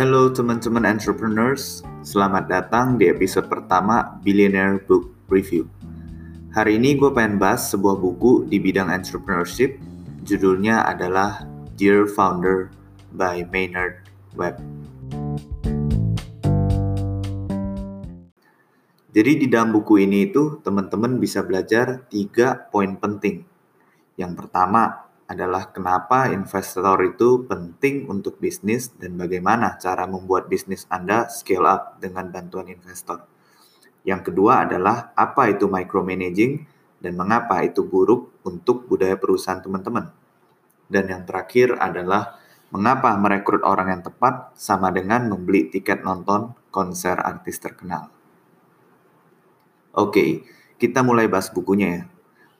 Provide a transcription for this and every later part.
Halo teman-teman entrepreneurs, selamat datang di episode pertama Billionaire Book Review. Hari ini gue pengen bahas sebuah buku di bidang entrepreneurship, judulnya adalah Dear Founder by Maynard Webb. Jadi di dalam buku ini itu teman-teman bisa belajar tiga poin penting. Yang pertama, adalah kenapa investor itu penting untuk bisnis dan bagaimana cara membuat bisnis Anda scale up dengan bantuan investor. Yang kedua adalah apa itu micromanaging dan mengapa itu buruk untuk budaya perusahaan teman-teman. Dan yang terakhir adalah mengapa merekrut orang yang tepat sama dengan membeli tiket nonton konser artis terkenal. Oke, kita mulai bahas bukunya ya.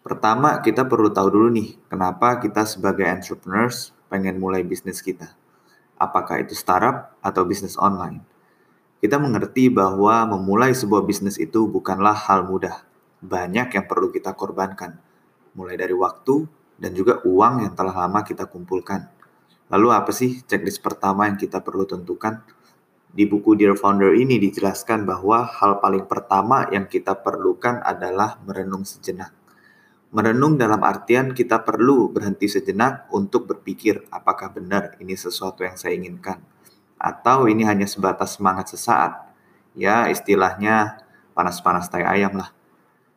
Pertama, kita perlu tahu dulu nih, kenapa kita sebagai entrepreneurs pengen mulai bisnis kita. Apakah itu startup atau bisnis online? Kita mengerti bahwa memulai sebuah bisnis itu bukanlah hal mudah. Banyak yang perlu kita korbankan, mulai dari waktu dan juga uang yang telah lama kita kumpulkan. Lalu apa sih checklist pertama yang kita perlu tentukan? Di buku Dear Founder ini dijelaskan bahwa hal paling pertama yang kita perlukan adalah merenung sejenak Merenung dalam artian kita perlu berhenti sejenak untuk berpikir apakah benar ini sesuatu yang saya inginkan. Atau ini hanya sebatas semangat sesaat. Ya istilahnya panas-panas tai ayam lah.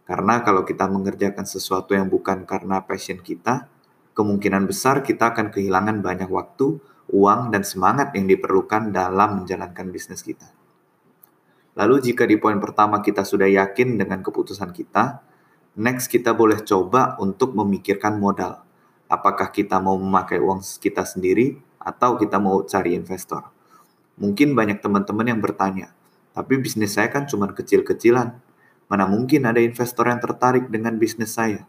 Karena kalau kita mengerjakan sesuatu yang bukan karena passion kita, kemungkinan besar kita akan kehilangan banyak waktu, uang, dan semangat yang diperlukan dalam menjalankan bisnis kita. Lalu jika di poin pertama kita sudah yakin dengan keputusan kita, Next, kita boleh coba untuk memikirkan modal. Apakah kita mau memakai uang kita sendiri atau kita mau cari investor? Mungkin banyak teman-teman yang bertanya, tapi bisnis saya kan cuma kecil-kecilan. Mana mungkin ada investor yang tertarik dengan bisnis saya?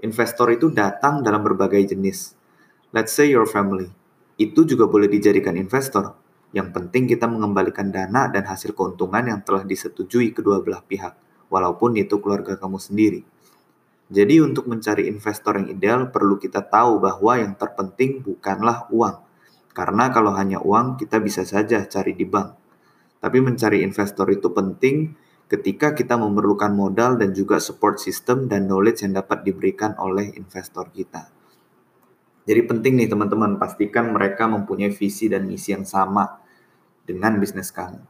Investor itu datang dalam berbagai jenis. Let's say your family. Itu juga boleh dijadikan investor. Yang penting kita mengembalikan dana dan hasil keuntungan yang telah disetujui kedua belah pihak walaupun itu keluarga kamu sendiri. Jadi untuk mencari investor yang ideal perlu kita tahu bahwa yang terpenting bukanlah uang. Karena kalau hanya uang kita bisa saja cari di bank. Tapi mencari investor itu penting ketika kita memerlukan modal dan juga support system dan knowledge yang dapat diberikan oleh investor kita. Jadi penting nih teman-teman, pastikan mereka mempunyai visi dan misi yang sama dengan bisnis kamu.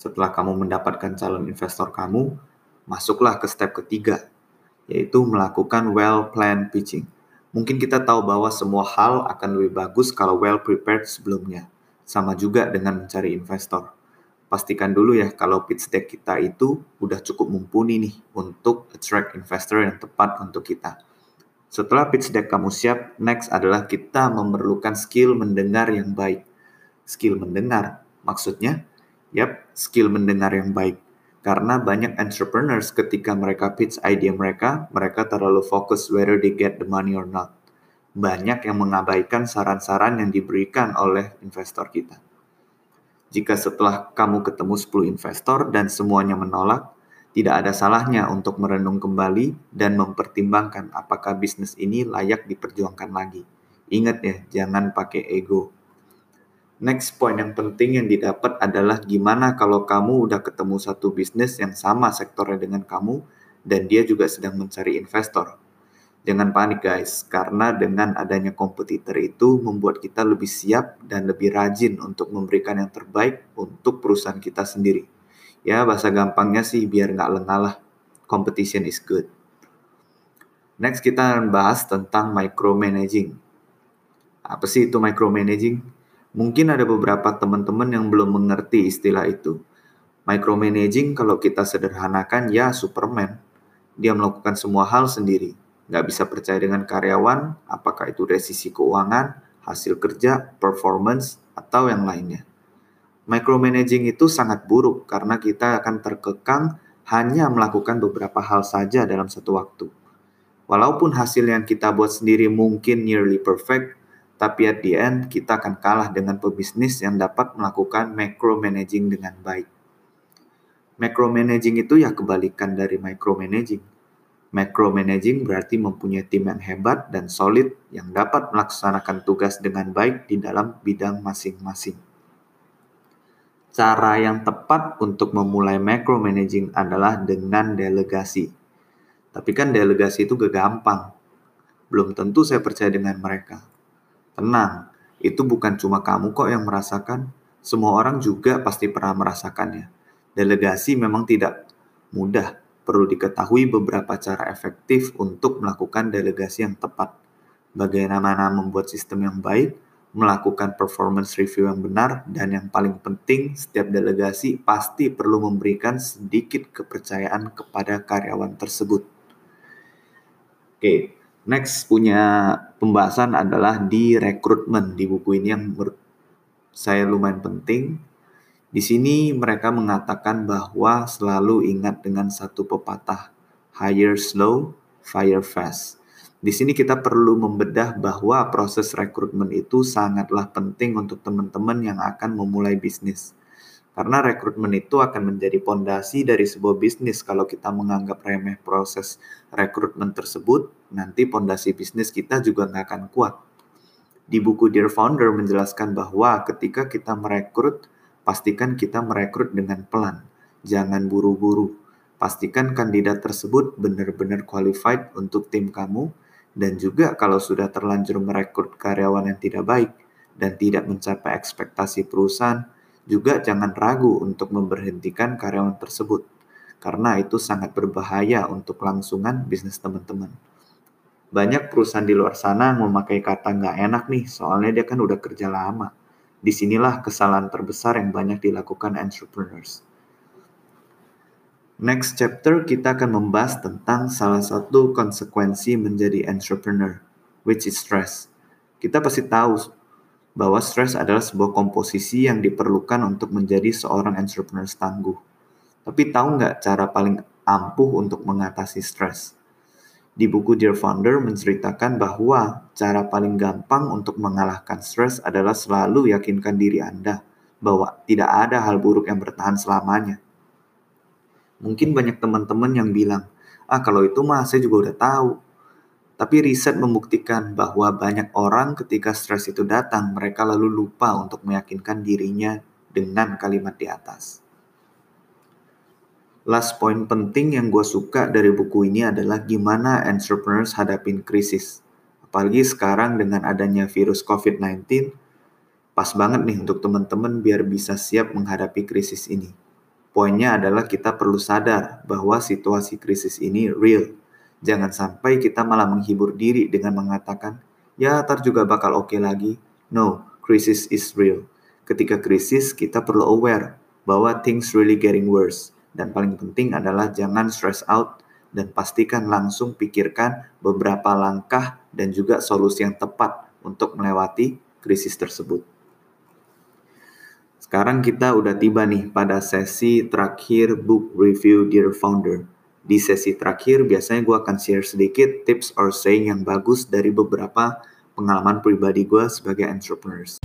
Setelah kamu mendapatkan calon investor kamu, masuklah ke step ketiga, yaitu melakukan well-planned pitching. Mungkin kita tahu bahwa semua hal akan lebih bagus kalau well prepared sebelumnya. Sama juga dengan mencari investor. Pastikan dulu ya kalau pitch deck kita itu udah cukup mumpuni nih untuk attract investor yang tepat untuk kita. Setelah pitch deck kamu siap, next adalah kita memerlukan skill mendengar yang baik. Skill mendengar, maksudnya, yap, skill mendengar yang baik. Karena banyak entrepreneurs ketika mereka pitch idea mereka, mereka terlalu fokus whether they get the money or not. Banyak yang mengabaikan saran-saran yang diberikan oleh investor kita. Jika setelah kamu ketemu 10 investor dan semuanya menolak, tidak ada salahnya untuk merenung kembali dan mempertimbangkan apakah bisnis ini layak diperjuangkan lagi. Ingat ya, jangan pakai ego. Next point yang penting yang didapat adalah gimana kalau kamu udah ketemu satu bisnis yang sama sektornya dengan kamu dan dia juga sedang mencari investor. Jangan panik guys, karena dengan adanya kompetitor itu membuat kita lebih siap dan lebih rajin untuk memberikan yang terbaik untuk perusahaan kita sendiri. Ya bahasa gampangnya sih biar nggak lengah lah. Competition is good. Next kita akan bahas tentang micromanaging. Apa sih itu micromanaging? Mungkin ada beberapa teman-teman yang belum mengerti istilah itu. Micromanaging kalau kita sederhanakan ya Superman. Dia melakukan semua hal sendiri. Nggak bisa percaya dengan karyawan, apakah itu dari sisi keuangan, hasil kerja, performance, atau yang lainnya. Micromanaging itu sangat buruk karena kita akan terkekang hanya melakukan beberapa hal saja dalam satu waktu. Walaupun hasil yang kita buat sendiri mungkin nearly perfect, tapi at the end kita akan kalah dengan pebisnis yang dapat melakukan micromanaging dengan baik. Micromanaging itu ya kebalikan dari micromanaging. Micromanaging berarti mempunyai tim yang hebat dan solid yang dapat melaksanakan tugas dengan baik di dalam bidang masing-masing. cara yang tepat untuk memulai micromanaging adalah dengan delegasi. Tapi kan delegasi itu gak gampang. Belum tentu saya percaya dengan mereka. Tenang, itu bukan cuma kamu kok yang merasakan. Semua orang juga pasti pernah merasakannya. Delegasi memang tidak mudah. Perlu diketahui beberapa cara efektif untuk melakukan delegasi yang tepat. Bagaimana membuat sistem yang baik, melakukan performance review yang benar, dan yang paling penting, setiap delegasi pasti perlu memberikan sedikit kepercayaan kepada karyawan tersebut. Oke, next punya pembahasan adalah di rekrutmen di buku ini yang menurut saya lumayan penting. Di sini mereka mengatakan bahwa selalu ingat dengan satu pepatah, hire slow, fire fast. Di sini kita perlu membedah bahwa proses rekrutmen itu sangatlah penting untuk teman-teman yang akan memulai bisnis. Karena rekrutmen itu akan menjadi pondasi dari sebuah bisnis. Kalau kita menganggap remeh proses rekrutmen tersebut, nanti pondasi bisnis kita juga nggak akan kuat. Di buku Dear Founder menjelaskan bahwa ketika kita merekrut, pastikan kita merekrut dengan pelan. Jangan buru-buru. Pastikan kandidat tersebut benar-benar qualified untuk tim kamu dan juga kalau sudah terlanjur merekrut karyawan yang tidak baik dan tidak mencapai ekspektasi perusahaan, juga jangan ragu untuk memberhentikan karyawan tersebut, karena itu sangat berbahaya untuk langsungan bisnis teman-teman. Banyak perusahaan di luar sana memakai kata nggak enak nih, soalnya dia kan udah kerja lama. Di sinilah kesalahan terbesar yang banyak dilakukan entrepreneurs. Next chapter kita akan membahas tentang salah satu konsekuensi menjadi entrepreneur, which is stress. Kita pasti tahu bahwa stress adalah sebuah komposisi yang diperlukan untuk menjadi seorang entrepreneur tangguh. Tapi tahu nggak cara paling ampuh untuk mengatasi stres? Di buku Dear Founder menceritakan bahwa cara paling gampang untuk mengalahkan stres adalah selalu yakinkan diri Anda bahwa tidak ada hal buruk yang bertahan selamanya Mungkin banyak teman-teman yang bilang, ah kalau itu mah saya juga udah tahu. Tapi riset membuktikan bahwa banyak orang ketika stres itu datang, mereka lalu lupa untuk meyakinkan dirinya dengan kalimat di atas. Last point penting yang gue suka dari buku ini adalah gimana entrepreneurs hadapin krisis. Apalagi sekarang dengan adanya virus COVID-19, pas banget nih untuk teman-teman biar bisa siap menghadapi krisis ini. Poinnya adalah kita perlu sadar bahwa situasi krisis ini real. Jangan sampai kita malah menghibur diri dengan mengatakan, ya tar juga bakal oke okay lagi. No, krisis is real. Ketika krisis, kita perlu aware bahwa things really getting worse. Dan paling penting adalah jangan stress out dan pastikan langsung pikirkan beberapa langkah dan juga solusi yang tepat untuk melewati krisis tersebut. Sekarang kita udah tiba nih pada sesi terakhir book review Dear Founder. Di sesi terakhir biasanya gue akan share sedikit tips or saying yang bagus dari beberapa pengalaman pribadi gue sebagai entrepreneurs.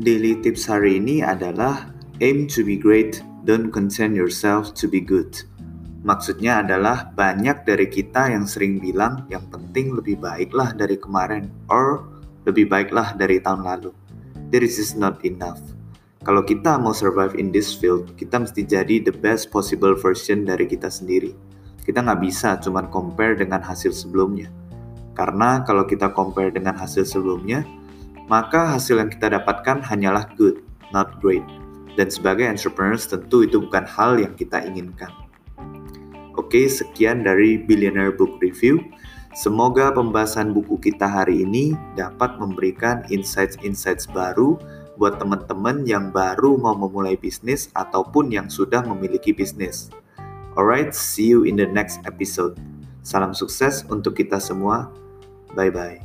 Daily tips hari ini adalah aim to be great, don't content yourself to be good. Maksudnya adalah banyak dari kita yang sering bilang yang penting lebih baiklah dari kemarin or lebih baiklah dari tahun lalu. This is not enough. Kalau kita mau survive in this field, kita mesti jadi the best possible version dari kita sendiri. Kita nggak bisa cuma compare dengan hasil sebelumnya. Karena kalau kita compare dengan hasil sebelumnya, maka hasil yang kita dapatkan hanyalah good, not great. Dan sebagai entrepreneurs tentu itu bukan hal yang kita inginkan. Oke, sekian dari Billionaire Book Review. Semoga pembahasan buku kita hari ini dapat memberikan insights-insights baru buat teman-teman yang baru mau memulai bisnis ataupun yang sudah memiliki bisnis. Alright, see you in the next episode. Salam sukses untuk kita semua. Bye bye.